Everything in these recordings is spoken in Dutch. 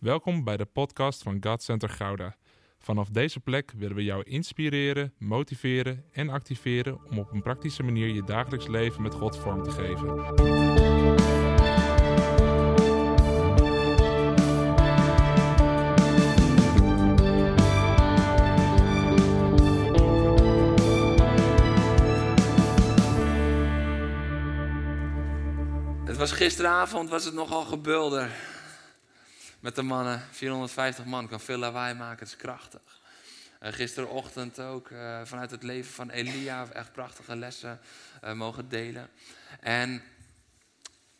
Welkom bij de podcast van God Center Gouda. Vanaf deze plek willen we jou inspireren, motiveren en activeren om op een praktische manier je dagelijks leven met God vorm te geven. Het was gisteravond, was het nogal gebulder. Met de mannen, 450 man, kan veel lawaai maken, het is krachtig. En gisterochtend ook eh, vanuit het leven van Elia, echt prachtige lessen eh, mogen delen. En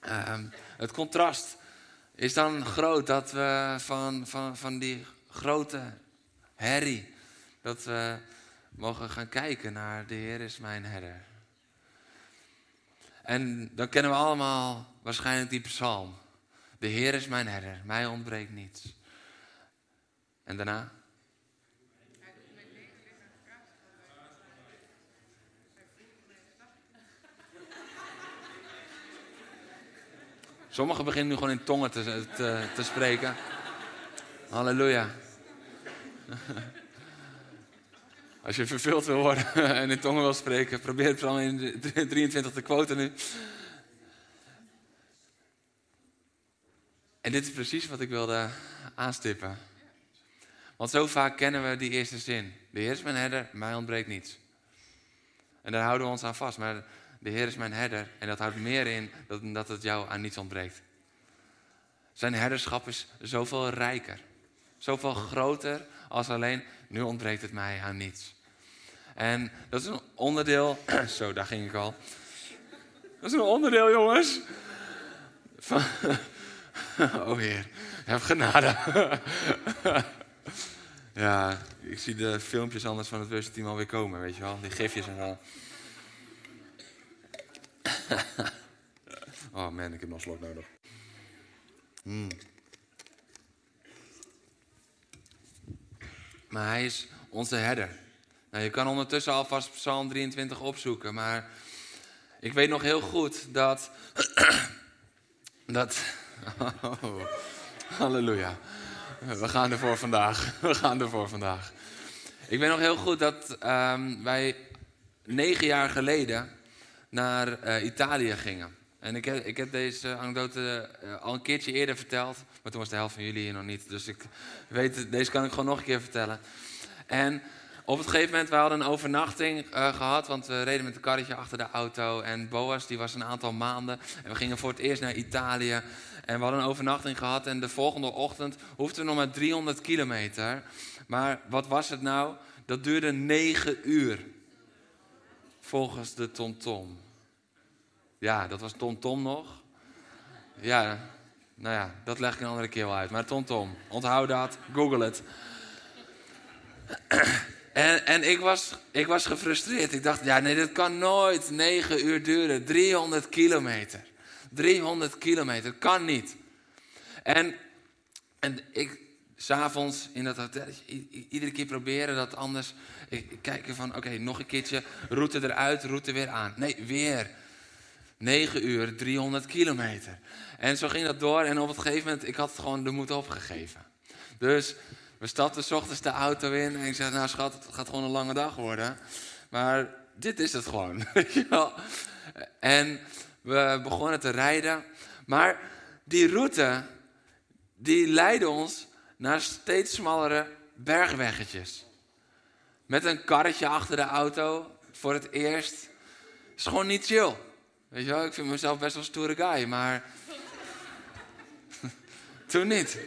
ehm, het contrast is dan groot dat we van, van, van die grote herrie, dat we mogen gaan kijken naar de Heer is mijn herder. En dan kennen we allemaal waarschijnlijk die psalm. De Heer is mijn herder, mij ontbreekt niets. En daarna? Sommigen beginnen nu gewoon in tongen te, te, spreken. Halleluja. Als je vervuld wil worden en in tongen wil spreken, probeer het Psalm 23 te quoten nu. En dit is precies wat ik wilde aanstippen. Want zo vaak kennen we die eerste zin. De Heer is mijn herder, mij ontbreekt niets. En daar houden we ons aan vast. Maar de Heer is mijn herder. En dat houdt meer in dan dat het jou aan niets ontbreekt. Zijn herderschap is zoveel rijker. Zoveel groter als alleen, nu ontbreekt het mij aan niets. En dat is een onderdeel, zo daar ging ik al. Dat is een onderdeel jongens. Van, oh Heer, heb genade. ja, ik zie de filmpjes anders van het worship alweer komen, weet je wel. Die gifjes en zo. oh man, ik heb nog een slok nodig. Mm. Maar hij is onze herder. Nou, je kan ondertussen alvast Psalm 23 opzoeken, maar ik weet nog heel goed dat. dat. Oh, halleluja. We gaan ervoor vandaag. We gaan ervoor vandaag. Ik weet nog heel goed dat um, wij negen jaar geleden naar uh, Italië gingen. En ik heb, ik heb deze anekdote uh, al een keertje eerder verteld. Maar toen was de helft van jullie hier nog niet. Dus ik weet, deze kan ik gewoon nog een keer vertellen. En op het gegeven moment, we hadden een overnachting uh, gehad. Want we reden met een karretje achter de auto. En Boas, die was een aantal maanden. En we gingen voor het eerst naar Italië. En we hadden een overnachting gehad. En de volgende ochtend hoefden we nog maar 300 kilometer. Maar wat was het nou? Dat duurde 9 uur. Volgens de TomTom. Ja, dat was TomTom nog. Ja, nou ja, dat leg ik een andere keer wel uit. Maar TomTom, onthoud dat, google het. En, en ik, was, ik was gefrustreerd. Ik dacht, ja nee, dit kan nooit 9 uur duren. 300 kilometer. 300 kilometer, kan niet. En, en ik, s'avonds in dat hotel, iedere keer proberen dat anders. Ik, kijken van, oké, nog een keertje, route eruit, route weer aan. Nee, weer. 9 uur, 300 kilometer. En zo ging dat door en op het gegeven moment, ik had het gewoon de moed opgegeven. Dus we stapten s ochtends de auto in en ik zei, nou schat, het gaat gewoon een lange dag worden. Maar dit is het gewoon. en we begonnen te rijden. Maar die route, die leidde ons naar steeds smallere bergweggetjes. Met een karretje achter de auto, voor het eerst. is gewoon niet chill. Weet je wel, ik vind mezelf best wel een stoere guy, maar... Toen niet.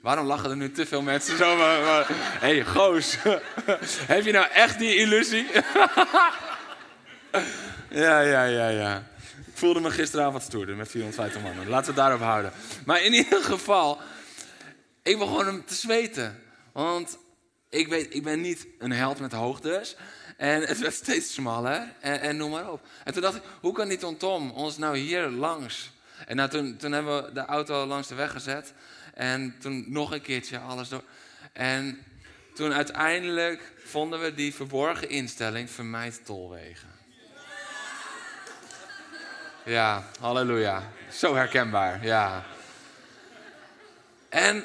Waarom lachen er nu te veel mensen zo? Hé, hey, goos. Heb je nou echt die illusie? ja, ja, ja, ja. Ik voelde me gisteravond stoerder met 450 mannen. Laten we het daarop houden. Maar in ieder geval, ik begon hem te zweten. Want ik weet, ik ben niet een held met hoogtes. En het werd steeds smaller en, noem maar op. En toen dacht ik, hoe kan die Tom ons nou hier langs? En nou, toen, toen hebben we de auto langs de weg gezet. En toen nog een keertje alles door. En toen uiteindelijk vonden we die verborgen instelling vermijd tolwegen. Ja, halleluja. Zo herkenbaar, ja. En,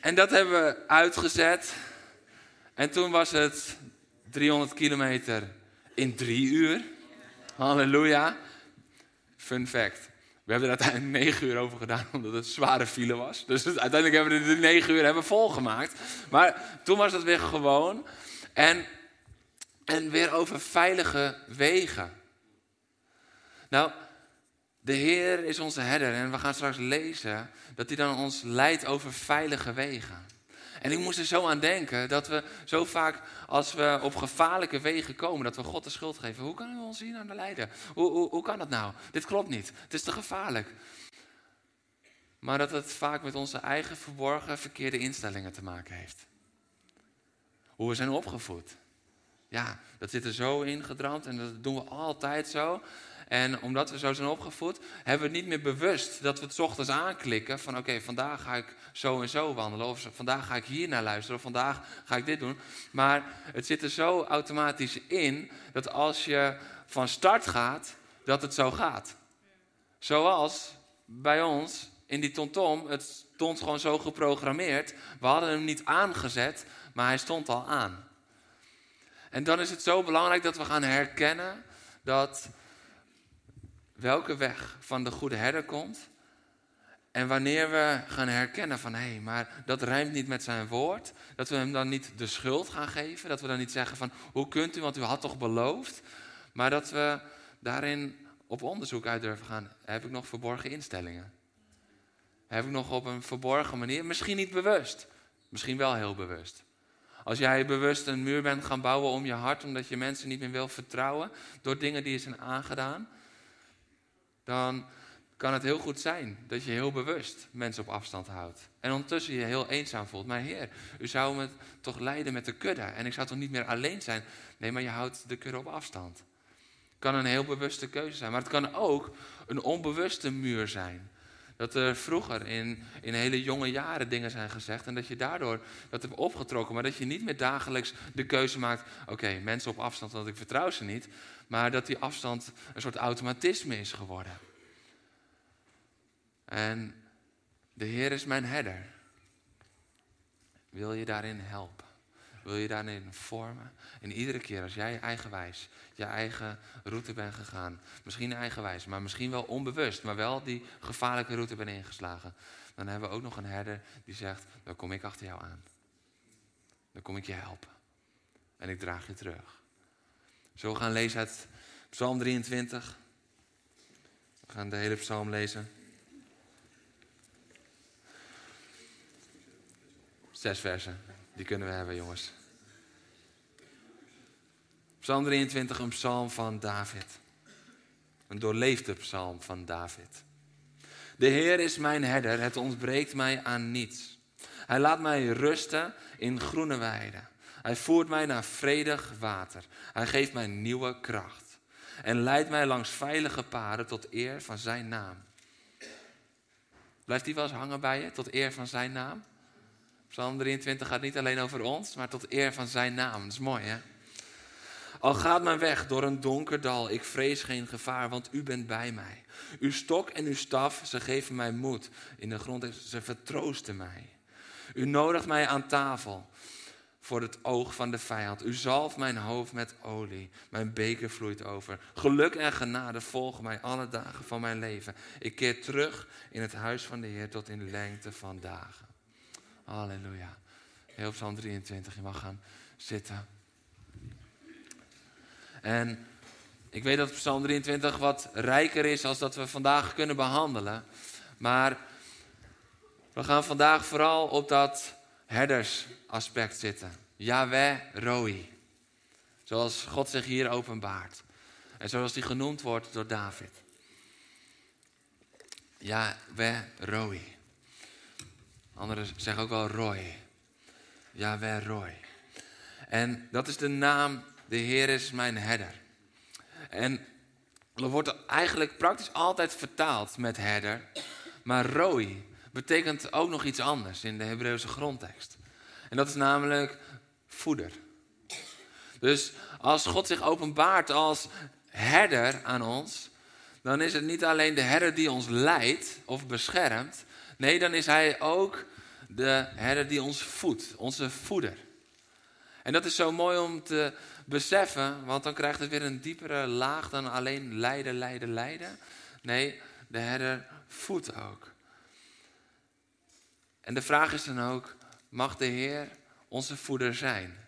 en dat hebben we uitgezet. En toen was het 300 kilometer in drie uur. Halleluja. Fun fact. We hebben er uiteindelijk negen uur over gedaan, omdat het zware file was. Dus uiteindelijk hebben we de negen uur hebben volgemaakt. Maar toen was het weer gewoon. En, en weer over veilige wegen. Nou, de Heer is onze herder en we gaan straks lezen dat hij dan ons leidt over veilige wegen. En ik moest er zo aan denken dat we zo vaak als we op gevaarlijke wegen komen, dat we God de schuld geven. Hoe kunnen we ons hier naar leiden? Hoe, hoe, hoe kan dat nou? Dit klopt niet. Het is te gevaarlijk. Maar dat het vaak met onze eigen verborgen verkeerde instellingen te maken heeft. Hoe we zijn opgevoed. Ja, dat zit er zo ingedramd en dat doen we altijd zo. En omdat we zo zijn opgevoed, hebben we het niet meer bewust dat we het ochtends aanklikken van oké, vandaag ga ik zo en zo wandelen. Of vandaag ga ik hier naar luisteren. Of vandaag ga ik dit doen. Maar het zit er zo automatisch in dat als je van start gaat, dat het zo gaat. Zoals bij ons in die TomTom, het stond gewoon zo geprogrammeerd. We hadden hem niet aangezet, maar hij stond al aan. En dan is het zo belangrijk dat we gaan herkennen dat welke weg van de goede herder komt. En wanneer we gaan herkennen van hé, hey, maar dat rijmt niet met zijn woord, dat we hem dan niet de schuld gaan geven, dat we dan niet zeggen van hoe kunt u, want u had toch beloofd, maar dat we daarin op onderzoek uit durven gaan. Heb ik nog verborgen instellingen? Heb ik nog op een verborgen manier, misschien niet bewust, misschien wel heel bewust. Als jij bewust een muur bent gaan bouwen om je hart, omdat je mensen niet meer wil vertrouwen door dingen die je zijn aangedaan, dan kan het heel goed zijn dat je heel bewust mensen op afstand houdt. En ondertussen je heel eenzaam voelt. Maar Heer, u zou me toch leiden met de kudde. En ik zou toch niet meer alleen zijn. Nee, maar je houdt de kudde op afstand. Het kan een heel bewuste keuze zijn. Maar het kan ook een onbewuste muur zijn. Dat er vroeger in, in hele jonge jaren dingen zijn gezegd. En dat je daardoor dat hebt opgetrokken. Maar dat je niet meer dagelijks de keuze maakt. Oké, mensen op afstand, want ik vertrouw ze niet. Maar dat die afstand een soort automatisme is geworden. En de Heer is mijn herder. Wil je daarin helpen? Wil je daarin vormen? En iedere keer als jij eigenwijs je eigen route bent gegaan, misschien eigenwijs, maar misschien wel onbewust, maar wel die gevaarlijke route bent ingeslagen, dan hebben we ook nog een herder die zegt: Dan kom ik achter jou aan. Dan kom ik je helpen. En ik draag je terug. Zo gaan lezen uit Psalm 23. We gaan de hele psalm lezen. Zes versen, die kunnen we hebben, jongens. Psalm 23, een psalm van David. Een doorleefde psalm van David. De Heer is mijn herder, het ontbreekt mij aan niets. Hij laat mij rusten in groene weiden. Hij voert mij naar vredig water. Hij geeft mij nieuwe kracht. En leidt mij langs veilige paden tot eer van zijn naam. Blijft die wel eens hangen bij je, tot eer van zijn naam? Psalm 23 gaat niet alleen over ons, maar tot eer van zijn naam. Dat is mooi, hè? Al gaat mijn weg door een donker dal, ik vrees geen gevaar, want u bent bij mij. Uw stok en uw staf, ze geven mij moed. In de grond, ze vertroosten mij. U nodigt mij aan tafel voor het oog van de vijand. U zalft mijn hoofd met olie. Mijn beker vloeit over. Geluk en genade volgen mij alle dagen van mijn leven. Ik keer terug in het huis van de Heer tot in lengte van dagen. Halleluja. Heel Psalm 23, je mag gaan zitten. En ik weet dat Psalm 23 wat rijker is als dat we vandaag kunnen behandelen. Maar we gaan vandaag vooral op dat herdersaspect zitten. Yahweh Roi. Zoals God zich hier openbaart. En zoals die genoemd wordt door David. Yahweh Roi. Anderen zeggen ook wel Roy. Yahweh Roy. En dat is de naam, de Heer is mijn herder. En dat wordt eigenlijk praktisch altijd vertaald met herder. Maar Roy betekent ook nog iets anders in de Hebreeuwse grondtekst. En dat is namelijk voeder. Dus als God zich openbaart als herder aan ons, dan is het niet alleen de herder die ons leidt of beschermt, Nee, dan is hij ook de herder die ons voedt, onze voeder. En dat is zo mooi om te beseffen, want dan krijgt het weer een diepere laag dan alleen lijden, lijden, lijden. Nee, de herder voedt ook. En de vraag is dan ook, mag de Heer onze voeder zijn?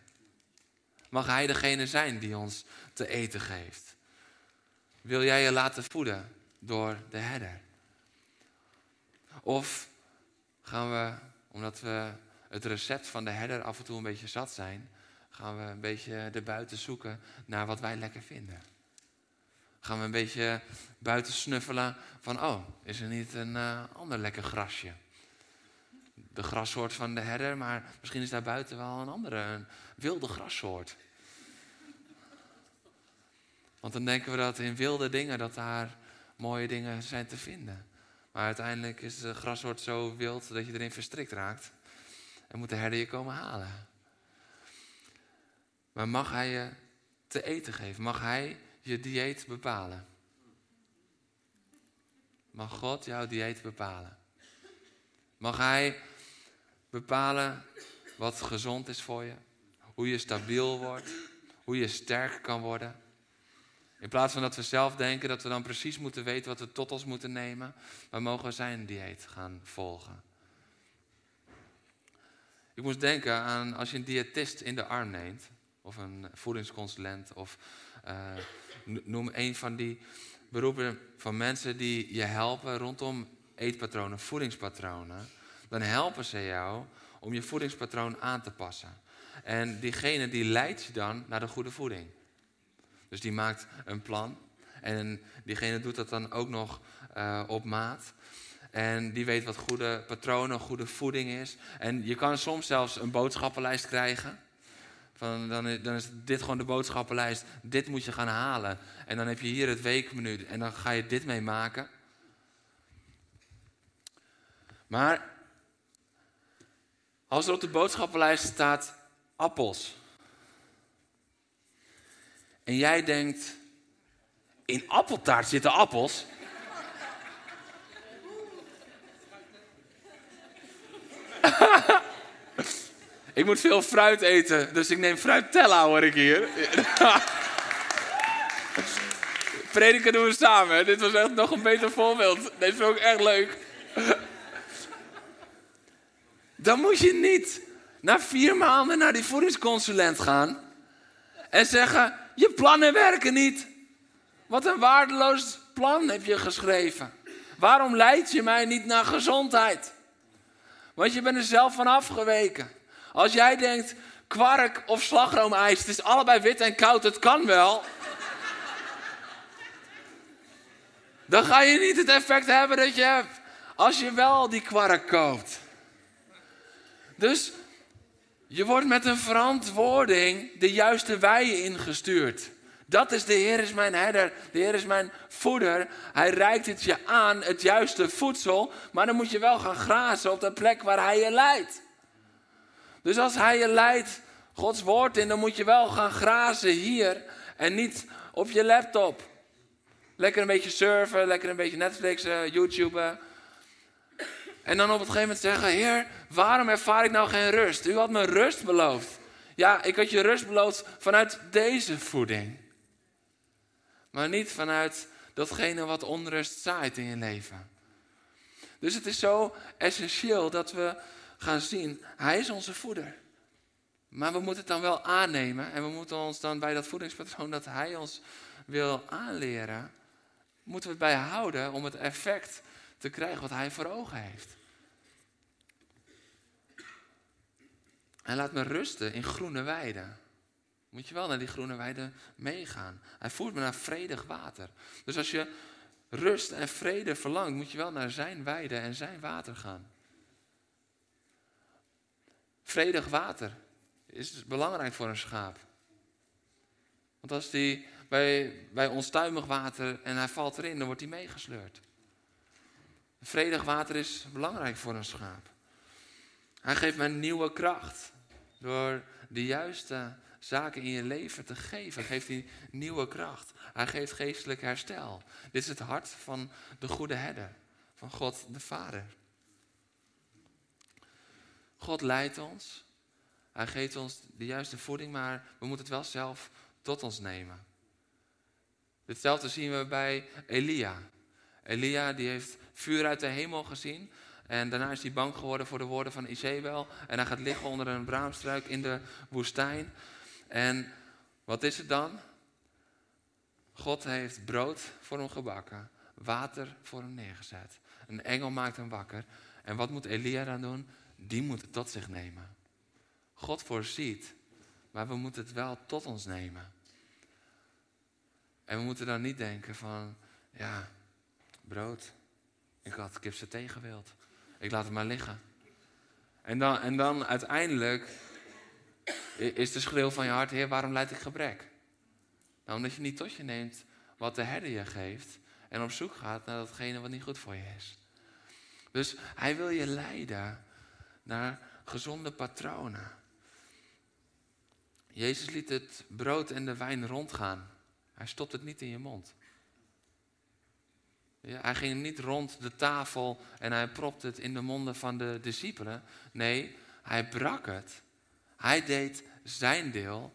Mag Hij degene zijn die ons te eten geeft? Wil jij je laten voeden door de herder? Of gaan we, omdat we het recept van de herder af en toe een beetje zat zijn, gaan we een beetje erbuiten zoeken naar wat wij lekker vinden? Gaan we een beetje buiten snuffelen van, oh, is er niet een uh, ander lekker grasje? De grassoort van de herder, maar misschien is daar buiten wel een andere, een wilde grassoort. Want dan denken we dat in wilde dingen, dat daar mooie dingen zijn te vinden. Maar uiteindelijk is de grassoort zo wild dat je erin verstrikt raakt. En moet de herder je komen halen. Maar mag hij je te eten geven? Mag hij je dieet bepalen? Mag God jouw dieet bepalen? Mag hij bepalen wat gezond is voor je? Hoe je stabiel wordt? Hoe je sterk kan worden? In plaats van dat we zelf denken dat we dan precies moeten weten wat we tot ons moeten nemen, maar mogen we zijn dieet gaan volgen. Ik moest denken aan als je een diëtist in de arm neemt, of een voedingsconsulent, of uh, noem een van die beroepen van mensen die je helpen rondom eetpatronen, voedingspatronen, dan helpen ze jou om je voedingspatroon aan te passen. En diegene die leidt je dan naar de goede voeding. Dus die maakt een plan. En diegene doet dat dan ook nog uh, op maat. En die weet wat goede patronen, goede voeding is. En je kan soms zelfs een boodschappenlijst krijgen. Van, dan, dan is dit gewoon de boodschappenlijst. Dit moet je gaan halen. En dan heb je hier het weekmenu. En dan ga je dit mee maken. Maar als er op de boodschappenlijst staat appels. En jij denkt, in appeltaart zitten appels. ik moet veel fruit eten, dus ik neem fruitella hoor ik hier. Prediken doen we samen. Dit was echt nog een beter voorbeeld. Deze vond ik echt leuk. Dan moet je niet na vier maanden naar die voedingsconsulent gaan en zeggen: je plannen werken niet. Wat een waardeloos plan heb je geschreven. Waarom leid je mij niet naar gezondheid? Want je bent er zelf van afgeweken. Als jij denkt, kwark of slagroomijs, het is allebei wit en koud, het kan wel. dan ga je niet het effect hebben dat je hebt als je wel die kwark koopt. Dus je wordt met een verantwoording de juiste weien ingestuurd. Dat is de Heer is mijn herder, de Heer is mijn voeder. Hij reikt het je aan, het juiste voedsel, maar dan moet je wel gaan grazen op de plek waar Hij je leidt. Dus als Hij je leidt Gods woord in, dan moet je wel gaan grazen hier en niet op je laptop. Lekker een beetje surfen, lekker een beetje Netflixen, YouTuben. En dan op het gegeven moment zeggen: Heer, waarom ervaar ik nou geen rust? U had me rust beloofd. Ja, ik had je rust beloofd vanuit deze voeding. Maar niet vanuit datgene wat onrust zaait in je leven. Dus het is zo essentieel dat we gaan zien: Hij is onze voeder. Maar we moeten het dan wel aannemen en we moeten ons dan bij dat voedingspatroon dat Hij ons wil aanleren, moeten we het bij houden om het effect te krijgen wat hij voor ogen heeft. Hij laat me rusten in groene weiden. Moet je wel naar die groene weiden meegaan. Hij voert me naar vredig water. Dus als je rust en vrede verlangt, moet je wel naar zijn weiden en zijn water gaan. Vredig water is belangrijk voor een schaap. Want als die bij, bij onstuimig water en hij valt erin, dan wordt hij meegesleurd. Vredig water is belangrijk voor een schaap. Hij geeft mij nieuwe kracht. Door de juiste zaken in je leven te geven, geeft hij nieuwe kracht. Hij geeft geestelijk herstel. Dit is het hart van de goede herder, van God de Vader. God leidt ons. Hij geeft ons de juiste voeding, maar we moeten het wel zelf tot ons nemen. Hetzelfde zien we bij Elia. Elia die heeft vuur uit de hemel gezien. En daarna is hij bang geworden voor de woorden van Isabel. En hij gaat liggen onder een braamstruik in de woestijn. En wat is het dan? God heeft brood voor hem gebakken, water voor hem neergezet. Een engel maakt hem wakker. En wat moet Elia dan doen? Die moet het tot zich nemen. God voorziet, maar we moeten het wel tot ons nemen. En we moeten dan niet denken van, ja, brood. Ik had kipsaté gewild. Ik laat het maar liggen. En dan, en dan uiteindelijk is de schreeuw van je hart, Heer, waarom leid ik gebrek? Nou, omdat je niet tot je neemt wat de herder je geeft en op zoek gaat naar datgene wat niet goed voor je is. Dus hij wil je leiden naar gezonde patronen. Jezus liet het brood en de wijn rondgaan. Hij stopt het niet in je mond. Hij ging niet rond de tafel en hij propte het in de monden van de discipelen. Nee, hij brak het. Hij deed zijn deel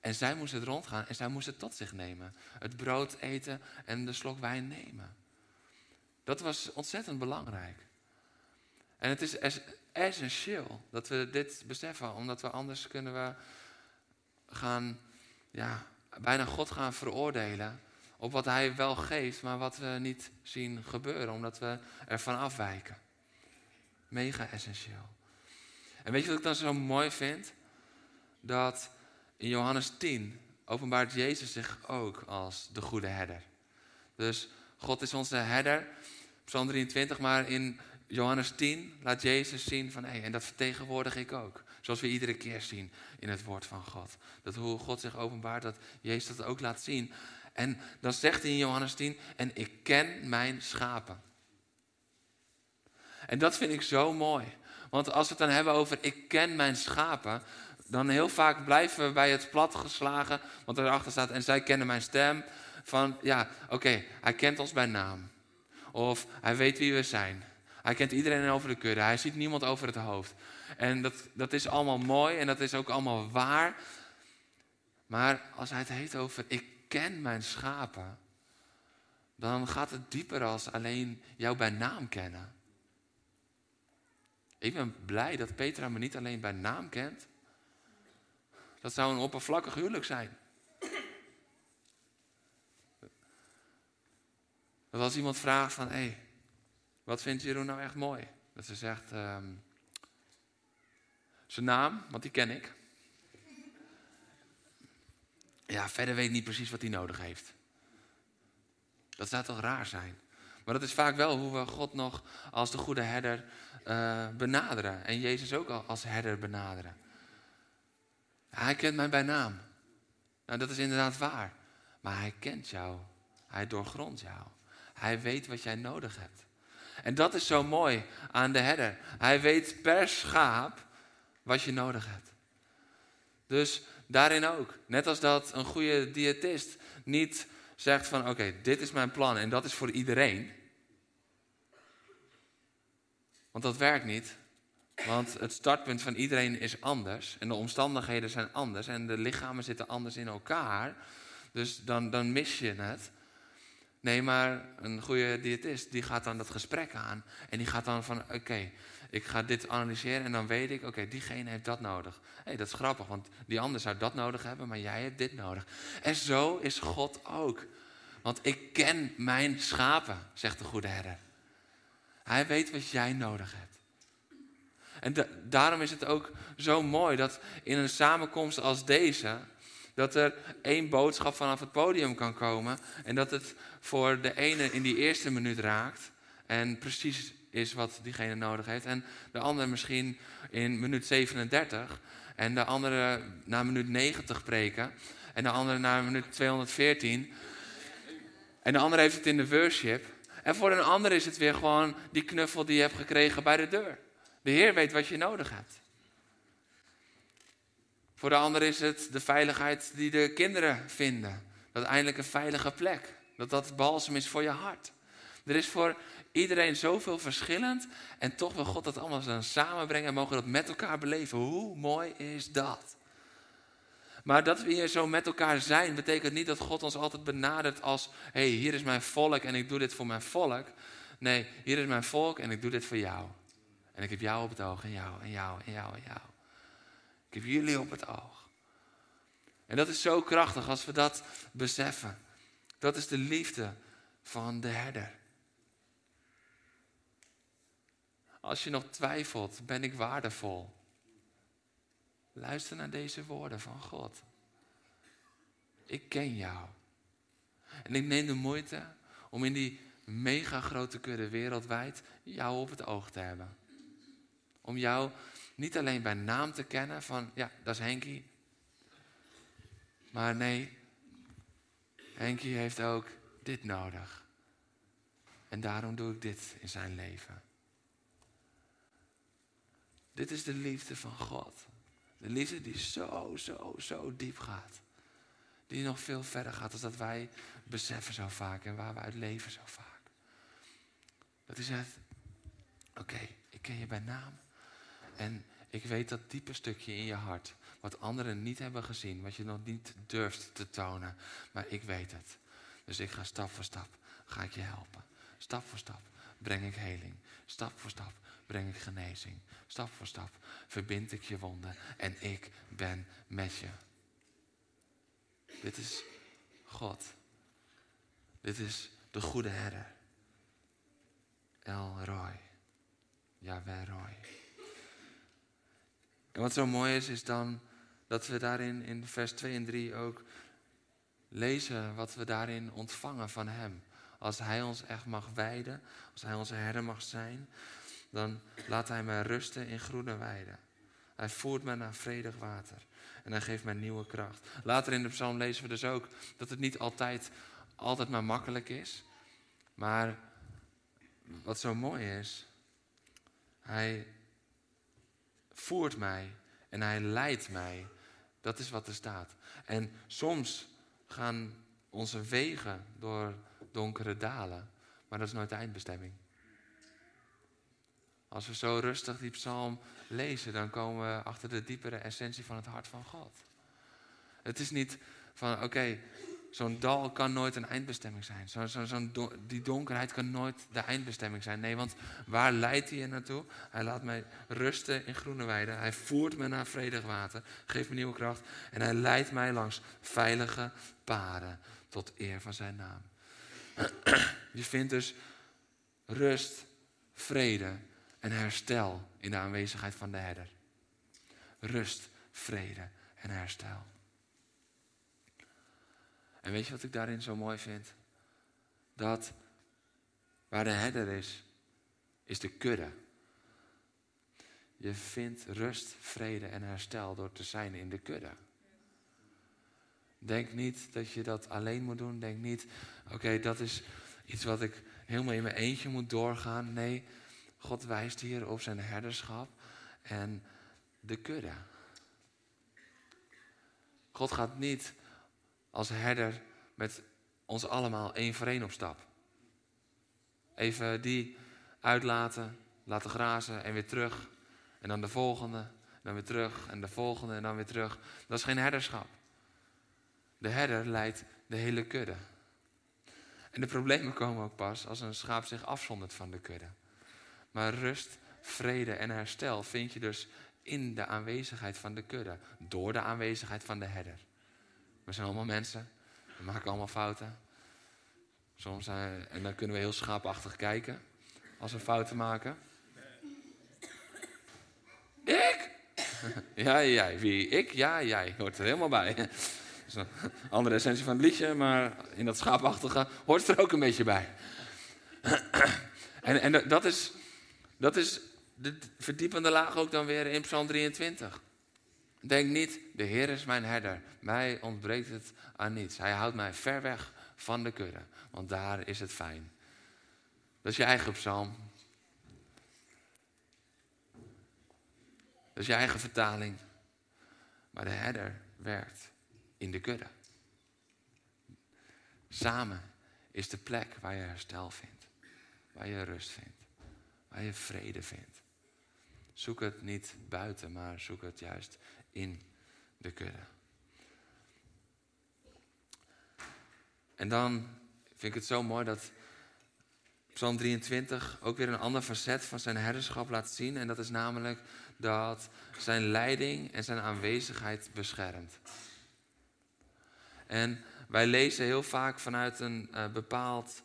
en zij moest het rondgaan en zij moest het tot zich nemen. Het brood eten en de slok wijn nemen. Dat was ontzettend belangrijk. En het is essentieel dat we dit beseffen, omdat we anders kunnen we gaan, ja, bijna God gaan veroordelen op wat Hij wel geeft, maar wat we niet zien gebeuren, omdat we ervan afwijken. Mega essentieel. En weet je wat ik dan zo mooi vind? Dat in Johannes 10 openbaart Jezus zich ook als de goede herder. Dus God is onze herder, Psalm 23, maar in Johannes 10 laat Jezus zien van, hé, hey, en dat vertegenwoordig ik ook. Zoals we iedere keer zien in het woord van God. Dat hoe God zich openbaart, dat Jezus dat ook laat zien. En dan zegt hij in Johannes 10, en ik ken mijn schapen. En dat vind ik zo mooi. Want als we het dan hebben over ik ken mijn schapen, dan heel vaak blijven we bij het platgeslagen, want erachter staat en zij kennen mijn stem. Van ja, oké, hij kent ons bij naam. Of hij weet wie we zijn. Hij kent iedereen over de kudde. Hij ziet niemand over het hoofd. En dat, dat is allemaal mooi en dat is ook allemaal waar. Maar als hij het heeft over ik ken mijn schapen, dan gaat het dieper als alleen jou bij naam kennen. Ik ben blij dat Petra me niet alleen bij naam kent. Dat zou een oppervlakkig huwelijk zijn. Dat als iemand vraagt van, hé, wat vindt Jeroen nou echt mooi? Dat ze zegt, um, zijn naam, want die ken ik. Ja, verder weet niet precies wat hij nodig heeft. Dat zou toch raar zijn? Maar dat is vaak wel hoe we God nog als de goede herder uh, benaderen. En Jezus ook als herder benaderen. Hij kent mij bij naam. Nou, dat is inderdaad waar. Maar hij kent jou. Hij doorgrondt jou. Hij weet wat jij nodig hebt. En dat is zo mooi aan de herder. Hij weet per schaap wat je nodig hebt. Dus daarin ook. Net als dat een goede diëtist niet zegt van oké, dit is mijn plan en dat is voor iedereen. Want dat werkt niet. Want het startpunt van iedereen is anders. En de omstandigheden zijn anders. En de lichamen zitten anders in elkaar. Dus dan, dan mis je het. Nee, maar een goede diëtist die gaat dan dat gesprek aan. En die gaat dan van, oké, ik ga dit analyseren en dan weet ik, oké, diegene heeft dat nodig. Hé, hey, dat is grappig, want die ander zou dat nodig hebben, maar jij hebt dit nodig. En zo is God ook. Want ik ken mijn schapen, zegt de goede herder. Hij weet wat jij nodig hebt. En daarom is het ook zo mooi dat in een samenkomst als deze, dat er één boodschap vanaf het podium kan komen en dat het voor de ene in die eerste minuut raakt en precies is wat diegene nodig heeft. En de andere misschien in minuut 37 en de andere na minuut 90 preken en de andere na minuut 214 en de andere heeft het in de worship. En voor een ander is het weer gewoon die knuffel die je hebt gekregen bij de deur. De Heer weet wat je nodig hebt. Voor de ander is het de veiligheid die de kinderen vinden. Dat eindelijk een veilige plek. Dat dat balsem is voor je hart. Er is voor Iedereen zoveel verschillend en toch wil God dat allemaal samenbrengen en mogen dat met elkaar beleven. Hoe mooi is dat? Maar dat we hier zo met elkaar zijn, betekent niet dat God ons altijd benadert als: hé, hey, hier is mijn volk en ik doe dit voor mijn volk. Nee, hier is mijn volk en ik doe dit voor jou. En ik heb jou op het oog en jou en jou en jou en jou. Ik heb jullie op het oog. En dat is zo krachtig als we dat beseffen. Dat is de liefde van de herder. Als je nog twijfelt, ben ik waardevol? Luister naar deze woorden van God. Ik ken jou. En ik neem de moeite om in die mega grote kudde wereldwijd jou op het oog te hebben. Om jou niet alleen bij naam te kennen van, ja, dat is Henkie. Maar nee, Henkie heeft ook dit nodig. En daarom doe ik dit in zijn leven. Dit is de liefde van God. De liefde die zo, zo, zo diep gaat. Die nog veel verder gaat dan dat wij beseffen zo vaak en waar we uit leven zo vaak. Dat is het. Oké, ik ken je bij naam. En ik weet dat diepe stukje in je hart. Wat anderen niet hebben gezien. Wat je nog niet durft te tonen. Maar ik weet het. Dus ik ga stap voor stap. Ga ik je helpen. Stap voor stap breng ik heling. Stap voor stap breng ik genezing. Stap voor stap verbind ik je wonden. En ik ben met je. Dit is God. Dit is de goede herder. El Roy. Yahweh Roy. En wat zo mooi is, is dan dat we daarin in vers 2 en 3 ook lezen wat we daarin ontvangen van Hem. Als Hij ons echt mag wijden, als Hij onze herder mag zijn, dan laat Hij mij rusten in groene weiden. Hij voert mij naar vredig water en Hij geeft mij nieuwe kracht. Later in de psalm lezen we dus ook dat het niet altijd, altijd maar makkelijk is. Maar wat zo mooi is, Hij voert mij en Hij leidt mij. Dat is wat er staat. En soms gaan onze wegen door donkere dalen, maar dat is nooit de eindbestemming. Als we zo rustig die psalm lezen, dan komen we achter de diepere essentie van het hart van God. Het is niet van, oké, zo'n dal kan nooit een eindbestemming zijn. Zo, zo, die donkerheid kan nooit de eindbestemming zijn. Nee, want waar leidt hij je naartoe? Hij laat mij rusten in groene weiden. Hij voert me naar vredig water, geeft me nieuwe kracht. En hij leidt mij langs veilige paden tot eer van zijn naam. Je vindt dus rust, vrede en herstel in de aanwezigheid van de herder. Rust, vrede en herstel. En weet je wat ik daarin zo mooi vind? Dat waar de herder is, is de kudde. Je vindt rust, vrede en herstel door te zijn in de kudde. Denk niet dat je dat alleen moet doen. Denk niet, oké, dat is iets wat ik helemaal in mijn eentje moet doorgaan. Nee, God wijst hier op zijn herderschap en de kudde. God gaat niet als herder met ons allemaal één voor één op stap. Even die uitlaten, laten grazen en weer terug. En dan de volgende, en dan weer terug en de volgende en dan weer terug. Dat is geen herderschap. De herder leidt de hele kudde. En de problemen komen ook pas als een schaap zich afzondert van de kudde. Maar rust, vrede en herstel vind je dus in de aanwezigheid van de kudde. Door de aanwezigheid van de herder. We zijn allemaal mensen. We maken allemaal fouten. Soms zijn, en dan kunnen we heel schaapachtig kijken als we fouten maken. Ik? Ja, jij. Wie? Ik? Ja, jij. Hoort er helemaal bij andere essentie van het liedje, maar in dat schaapachtige hoort er ook een beetje bij. en, en dat, is, dat is de verdiepende laag ook dan weer in Psalm 23. Denk niet, de Heer is mijn herder. Mij ontbreekt het aan niets. Hij houdt mij ver weg van de kudde, want daar is het fijn. Dat is je eigen psalm. Dat is je eigen vertaling. Maar de herder werkt in de kudde. Samen is de plek waar je herstel vindt. waar je rust vindt, waar je vrede vindt. Zoek het niet buiten, maar zoek het juist in de kudde. En dan vind ik het zo mooi dat Psalm 23 ook weer een ander facet van zijn herderschap laat zien. En dat is namelijk dat zijn leiding en zijn aanwezigheid beschermt. En wij lezen heel vaak vanuit een uh, bepaald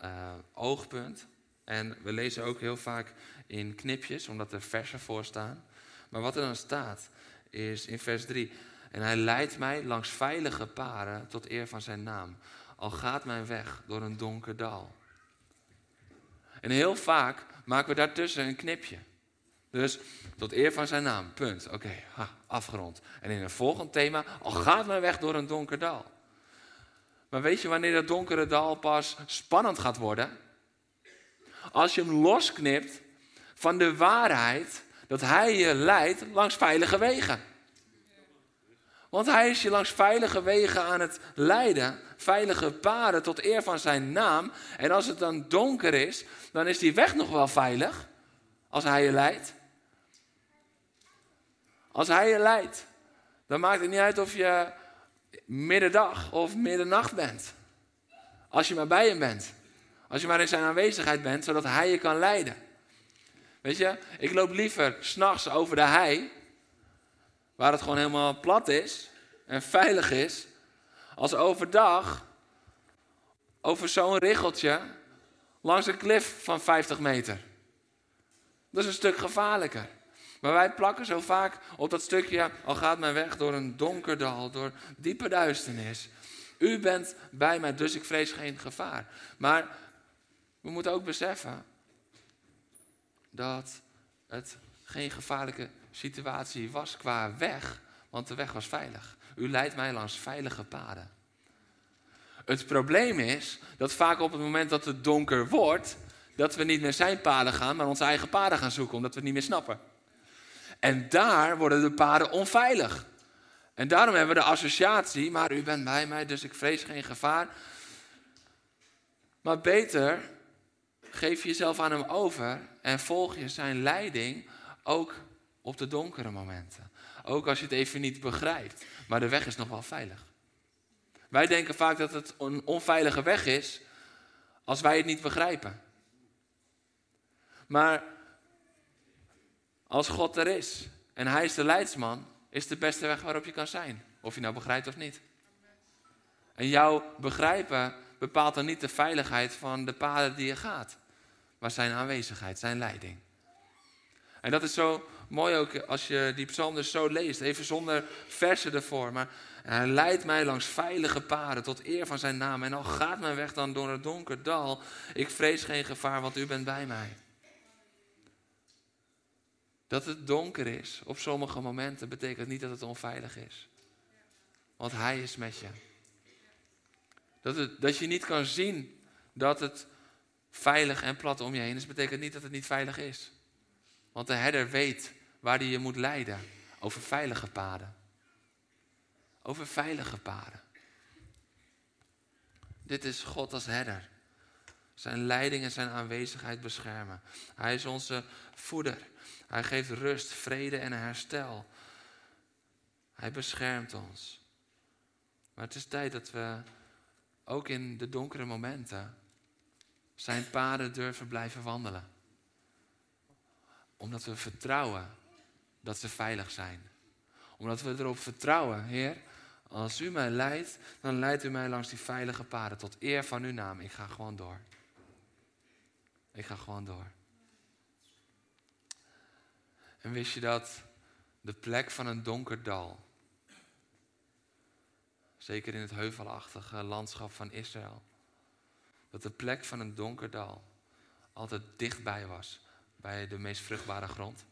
uh, oogpunt. En we lezen ook heel vaak in knipjes, omdat er versen voor staan. Maar wat er dan staat, is in vers 3. En hij leidt mij langs veilige paren tot eer van zijn naam. Al gaat mijn weg door een donker dal. En heel vaak maken we daartussen een knipje. Dus tot eer van zijn naam, punt. Oké, afgerond. En in een volgend thema, al gaat mijn weg door een donker dal. Maar weet je wanneer dat donkere dal pas spannend gaat worden? Als je hem losknipt van de waarheid dat hij je leidt langs veilige wegen. Want hij is je langs veilige wegen aan het leiden, veilige paden tot eer van zijn naam. En als het dan donker is, dan is die weg nog wel veilig, als hij je leidt. Als hij je leidt, dan maakt het niet uit of je middendag of middernacht bent. Als je maar bij hem bent. Als je maar in zijn aanwezigheid bent, zodat hij je kan leiden. Weet je, ik loop liever s'nachts over de hei, waar het gewoon helemaal plat is en veilig is, als overdag over zo'n richeltje langs een klif van 50 meter. Dat is een stuk gevaarlijker. Maar wij plakken zo vaak op dat stukje, al gaat mijn weg door een donker dal, door diepe duisternis. U bent bij mij, dus ik vrees geen gevaar. Maar we moeten ook beseffen dat het geen gevaarlijke situatie was qua weg, want de weg was veilig. U leidt mij langs veilige paden. Het probleem is dat vaak op het moment dat het donker wordt, dat we niet meer zijn paden gaan, maar onze eigen paden gaan zoeken, omdat we niet meer snappen. En daar worden de paden onveilig. En daarom hebben we de associatie, maar u bent bij mij, dus ik vrees geen gevaar. Maar beter geef jezelf aan hem over en volg je zijn leiding ook op de donkere momenten. Ook als je het even niet begrijpt, maar de weg is nog wel veilig. Wij denken vaak dat het een onveilige weg is als wij het niet begrijpen. Maar als God er is en Hij is de leidsman, is de beste weg waarop je kan zijn. Of je nou begrijpt of niet. En jouw begrijpen bepaalt dan niet de veiligheid van de paden die je gaat, maar zijn aanwezigheid, zijn leiding. En dat is zo mooi ook als je die psalm dus zo leest, even zonder versen ervoor. Maar hij leidt mij langs veilige paden tot eer van zijn naam. En al gaat mijn weg dan door een donker dal, ik vrees geen gevaar, want u bent bij mij. Dat het donker is op sommige momenten betekent niet dat het onveilig is. Want Hij is met je. Dat, dat je niet kan zien dat het veilig en plat om je heen is, betekent niet dat het niet veilig is. Want de herder weet waar hij je moet leiden. Over veilige paden. Over veilige paden. Dit is God als herder. Zijn leiding en zijn aanwezigheid beschermen. Hij is onze voeder. Hij geeft rust, vrede en herstel. Hij beschermt ons. Maar het is tijd dat we ook in de donkere momenten zijn paden durven blijven wandelen. Omdat we vertrouwen dat ze veilig zijn. Omdat we erop vertrouwen, Heer, als u mij leidt, dan leidt u mij langs die veilige paden tot eer van uw naam. Ik ga gewoon door. Ik ga gewoon door. En wist je dat de plek van een donker dal, zeker in het heuvelachtige landschap van Israël, dat de plek van een donker dal altijd dichtbij was bij de meest vruchtbare grond?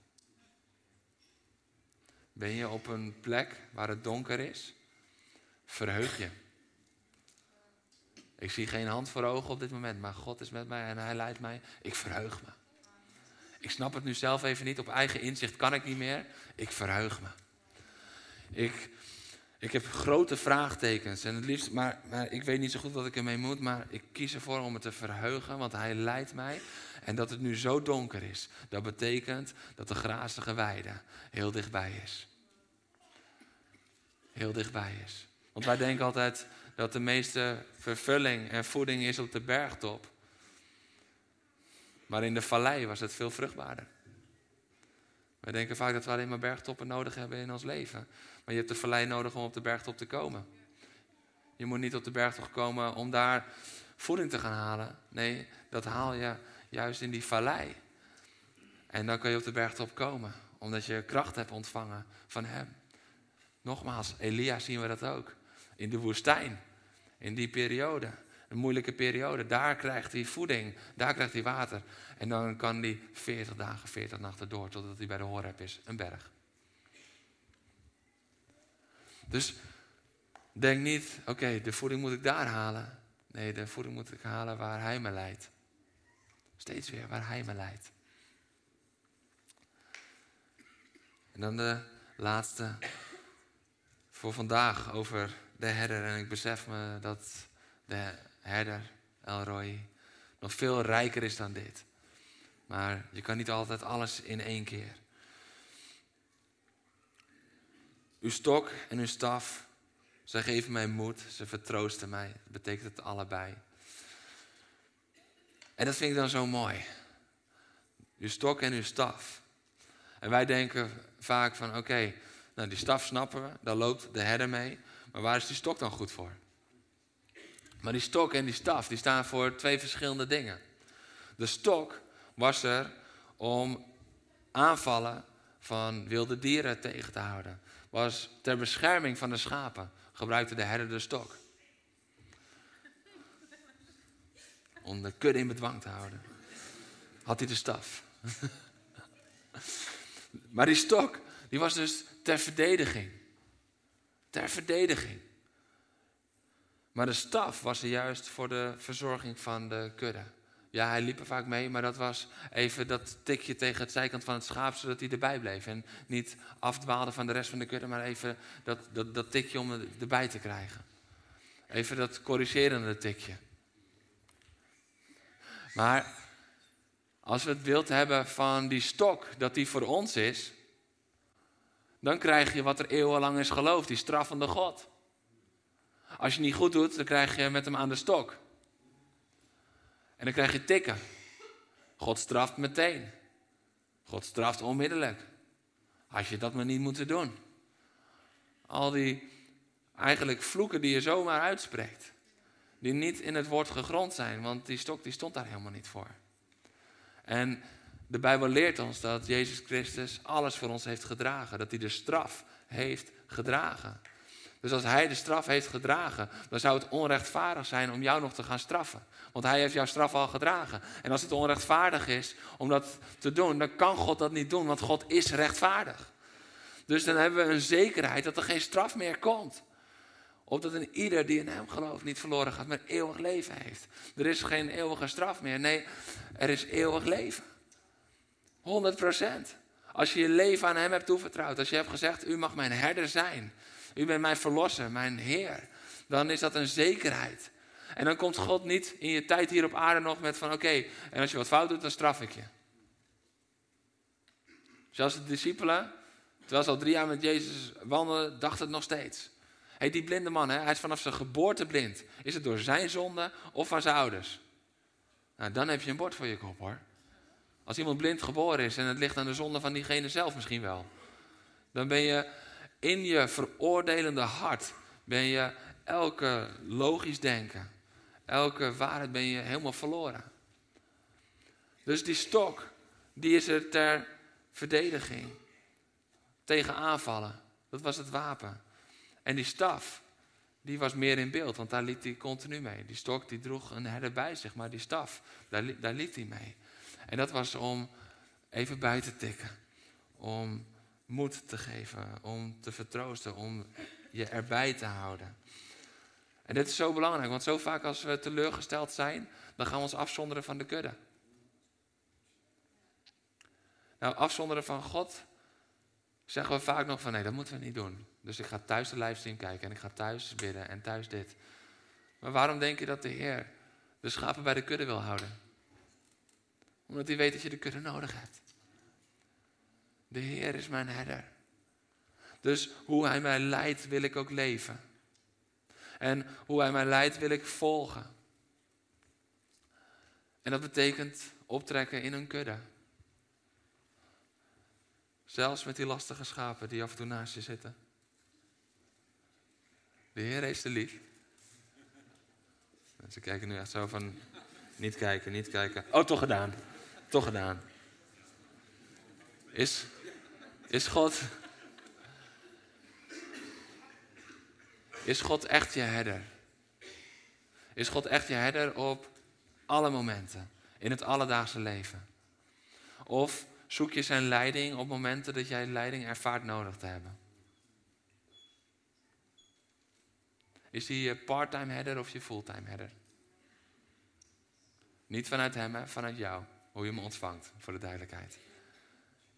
Ben je op een plek waar het donker is? Verheug je. Ik zie geen hand voor ogen op dit moment, maar God is met mij en Hij leidt mij. Ik verheug me. Ik snap het nu zelf even niet. Op eigen inzicht kan ik niet meer. Ik verheug me. Ik, Ik heb grote vraagtekens en het liefst, maar, maar ik weet niet zo goed wat ik ermee moet, maar ik kies ervoor om het te verheugen, want hij leidt mij. En dat het nu zo donker is, dat betekent dat de grazige weide heel dichtbij is. Heel dichtbij is. Want wij denken altijd dat de meeste vervulling en voeding is op de bergtop. Maar in de vallei was het veel vruchtbaarder. Wij denken vaak dat we alleen maar bergtoppen nodig hebben in ons leven. Maar je hebt de vallei nodig om op de bergtop te komen. Je moet niet op de bergtop komen om daar voeding te gaan halen. Nee, dat haal je juist in die vallei. En dan kan je op de bergtop komen, omdat je kracht hebt ontvangen van Hem. Nogmaals, Elia zien we dat ook. In de woestijn, in die periode, een moeilijke periode, daar krijgt hij voeding, daar krijgt hij water. En dan kan hij 40 dagen, 40 nachten door, totdat hij bij de Horeb is, een berg. Dus denk niet, oké, de voeding moet ik daar halen. Nee, de voeding moet ik halen waar hij me leidt. Steeds weer waar hij me leidt. En dan de laatste voor vandaag over de herder. En ik besef me dat de herder, Elroy, nog veel rijker is dan dit. Maar je kan niet altijd alles in één keer. Uw stok en uw staf, ze geven mij moed, ze vertroosten mij. Betekent het allebei. En dat vind ik dan zo mooi. Uw stok en uw staf. En wij denken vaak van oké, nou die staf snappen we, daar loopt de herder mee. Maar waar is die stok dan goed voor? Maar die stok en die staf, die staan voor twee verschillende dingen. De stok was er om aanvallen van wilde dieren tegen te houden. Was ter bescherming van de schapen gebruikte de herder de stok. Om de kudde in bedwang te houden. Had hij de staf. maar die stok, die was dus ter verdediging. Ter verdediging. Maar de staf was er juist voor de verzorging van de kudde. Ja, hij liep er vaak mee, maar dat was even dat tikje tegen het zijkant van het schaap, zodat hij erbij bleef. En niet afdwaalde van de rest van de kudde, maar even dat, dat, dat tikje om erbij te krijgen. Even dat corrigerende tikje. Maar als we het beeld hebben van die stok, dat die voor ons is, dan krijg je wat er eeuwenlang is geloofd, die straffende God. Als je niet goed doet, dan krijg je met hem aan de stok. En dan krijg je tikken. God straft meteen. God straft onmiddellijk. Als je dat maar niet moeten doen. Al die eigenlijk vloeken die je zomaar uitspreekt. Die niet in het woord gegrond zijn, want die stok die stond daar helemaal niet voor. En de Bijbel leert ons dat Jezus Christus alles voor ons heeft gedragen. Dat hij de straf heeft gedragen. Dus als hij de straf heeft gedragen, dan zou het onrechtvaardig zijn om jou nog te gaan straffen. Want hij heeft jouw straf al gedragen. En als het onrechtvaardig is om dat te doen, dan kan God dat niet doen, want God is rechtvaardig. Dus dan hebben we een zekerheid dat er geen straf meer komt. Opdat een ieder die in hem gelooft niet verloren gaat, maar eeuwig leven heeft. Er is geen eeuwige straf meer. Nee, er is eeuwig leven. 100 procent. Als je je leven aan hem hebt toevertrouwd. Als je hebt gezegd, u mag mijn herder zijn. U bent mijn verlosser, mijn Heer. Dan is dat een zekerheid. En dan komt God niet in je tijd hier op aarde nog met van oké, en als je wat fout doet, dan straf ik je. Zoals de discipelen, terwijl ze al drie jaar met Jezus wandelden, dachten het nog steeds. Hey, die blinde man, hè, hij is vanaf zijn geboorte blind. Is het door zijn zonde of van zijn ouders? Nou, dan heb je een bord voor je kop hoor. Als iemand blind geboren is en het ligt aan de zonde van diegene zelf misschien wel. Dan ben je in je veroordelende hart ben je elke logisch denken, elke waarheid ben je helemaal verloren. Dus die stok, die is er ter verdediging, tegen aanvallen. Dat was het wapen. En die staf, die was meer in beeld, want daar liep hij continu mee. Die stok die droeg een herder bij zich, maar die staf, daar, daar liep hij mee. En dat was om even bij te tikken, om moed te geven, om te vertroosten, om je erbij te houden. En dit is zo belangrijk, want zo vaak als we teleurgesteld zijn, dan gaan we ons afzonderen van de kudde. Nou, afzonderen van God, zeggen we vaak nog van nee, dat moeten we niet doen. Dus ik ga thuis de livestream kijken en ik ga thuis bidden en thuis dit. Maar waarom denk je dat de Heer de schapen bij de kudde wil houden? Omdat hij weet dat je de kudde nodig hebt. De Heer is mijn herder. Dus hoe Hij mij leidt, wil ik ook leven. En hoe Hij mij leidt, wil ik volgen. En dat betekent optrekken in een kudde. Zelfs met die lastige schapen die af en toe naast je zitten. De Heer heeft ze lief. Ze kijken nu echt zo van, niet kijken, niet kijken. Oh, toch gedaan. Toch gedaan. Is, is God, is God echt je herder? Is God echt je herder op alle momenten, in het alledaagse leven? Of zoek je zijn leiding op momenten dat jij leiding ervaart nodig te hebben? Is hij je parttime herder of je fulltime herder? Niet vanuit hem, hè, vanuit jou. Hoe je hem ontvangt, voor de duidelijkheid.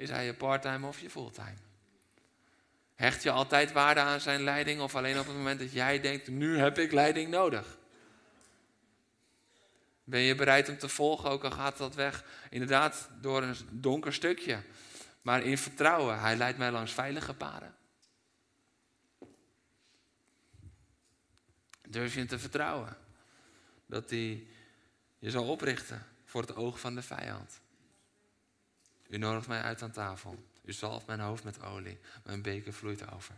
Is hij je parttime of je fulltime? Hecht je altijd waarde aan zijn leiding of alleen op het moment dat jij denkt, nu heb ik leiding nodig? Ben je bereid om te volgen, ook al gaat dat weg inderdaad door een donker stukje. Maar in vertrouwen, hij leidt mij langs veilige paden. Durf je hem te vertrouwen? Dat hij je zal oprichten voor het oog van de vijand. U nodigt mij uit aan tafel. U zalft mijn hoofd met olie. Mijn beker vloeit over.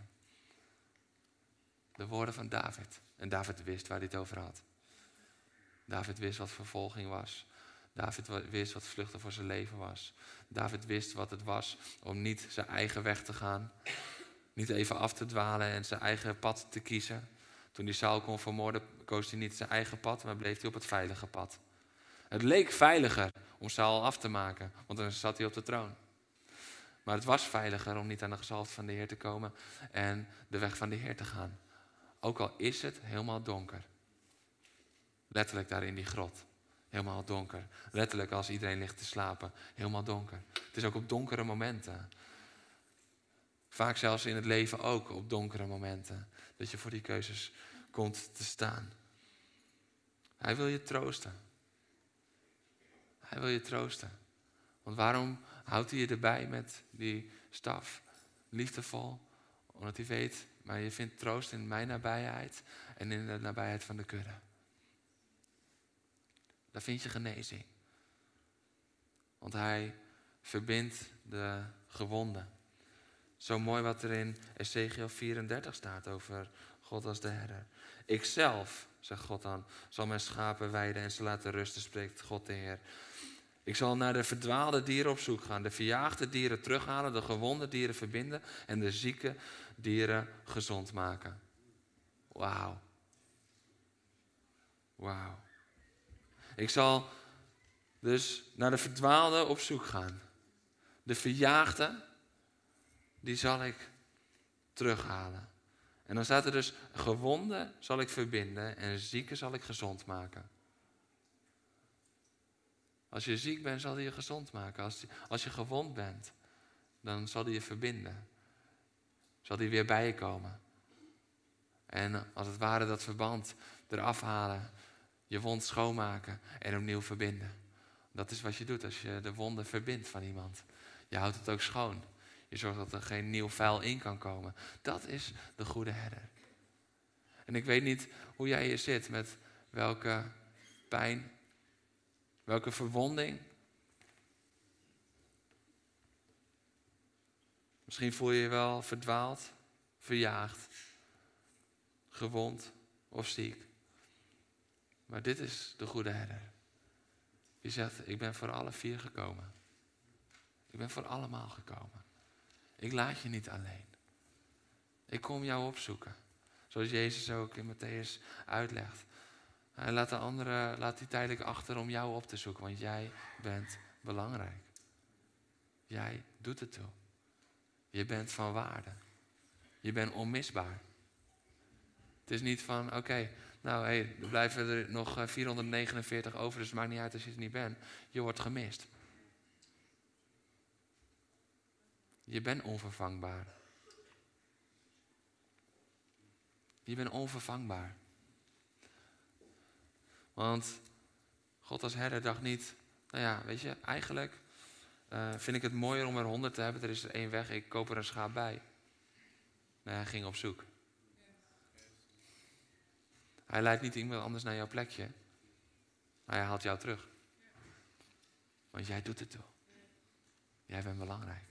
De woorden van David. En David wist waar hij het over had. David wist wat vervolging was. David wist wat vluchten voor zijn leven was. David wist wat het was om niet zijn eigen weg te gaan. Niet even af te dwalen en zijn eigen pad te kiezen. Toen hij Saul kon vermoorden, koos hij niet zijn eigen pad, maar bleef hij op het veilige pad. Het leek veiliger om Saul af te maken, want dan zat hij op de troon. Maar het was veiliger om niet aan de gezalfde van de Heer te komen en de weg van de Heer te gaan. Ook al is het helemaal donker. Letterlijk daar in die grot. Helemaal donker. Letterlijk als iedereen ligt te slapen. Helemaal donker. Het is ook op donkere momenten. Vaak zelfs in het leven ook op donkere momenten. Dat je voor die keuzes komt te staan. Hij wil je troosten. Hij wil je troosten. Want waarom houdt hij je erbij met die staf? Liefdevol. Omdat hij weet, maar je vindt troost in mijn nabijheid en in de nabijheid van de kudde. Daar vind je genezing. Want hij verbindt de gewonden. Zo mooi wat er in Ezekiel 34 staat over God als de herder. Ikzelf, zegt God dan, zal mijn schapen weiden en ze laten rusten, spreekt God de Heer. Ik zal naar de verdwaalde dieren op zoek gaan, de verjaagde dieren terughalen, de gewonde dieren verbinden en de zieke dieren gezond maken. Wauw. Wauw. Ik zal dus naar de verdwaalde op zoek gaan. De verjaagde, die zal ik terughalen. En dan staat er dus, gewonde zal ik verbinden en zieke zal ik gezond maken. Als je ziek bent, zal hij je gezond maken. Als, als je gewond bent, dan zal hij je verbinden. Zal hij weer bij je komen. En als het ware dat verband eraf halen, je wond schoonmaken en opnieuw verbinden. Dat is wat je doet als je de wonden verbindt van iemand. Je houdt het ook schoon. Je zorgt dat er geen nieuw vuil in kan komen. Dat is de goede herder. En ik weet niet hoe jij hier zit, met welke pijn, welke verwonding. Misschien voel je je wel verdwaald, verjaagd, gewond of ziek. Maar dit is de goede herder. Die zegt, ik ben voor alle vier gekomen. Ik ben voor allemaal gekomen. Ik laat je niet alleen. Ik kom jou opzoeken. Zoals Jezus ook in Matthäus uitlegt. Hij laat de anderen laat die tijdelijk achter om jou op te zoeken, want jij bent belangrijk. Jij doet het toe. Je bent van waarde. Je bent onmisbaar. Het is niet van, oké, nou hé, hey, er blijven er nog 449 over, dus maakt niet uit als je het niet bent. Je wordt gemist. Je bent onvervangbaar. Je bent onvervangbaar. Want God als herder dacht niet, nou ja, weet je, eigenlijk uh, vind ik het mooier om er honderd te hebben. Er is er één weg, ik koop er een schaap bij. Nee, hij ging op zoek. Hij leidt niet iemand anders naar jouw plekje. Maar hij haalt jou terug. Want jij doet het toch. Jij bent belangrijk.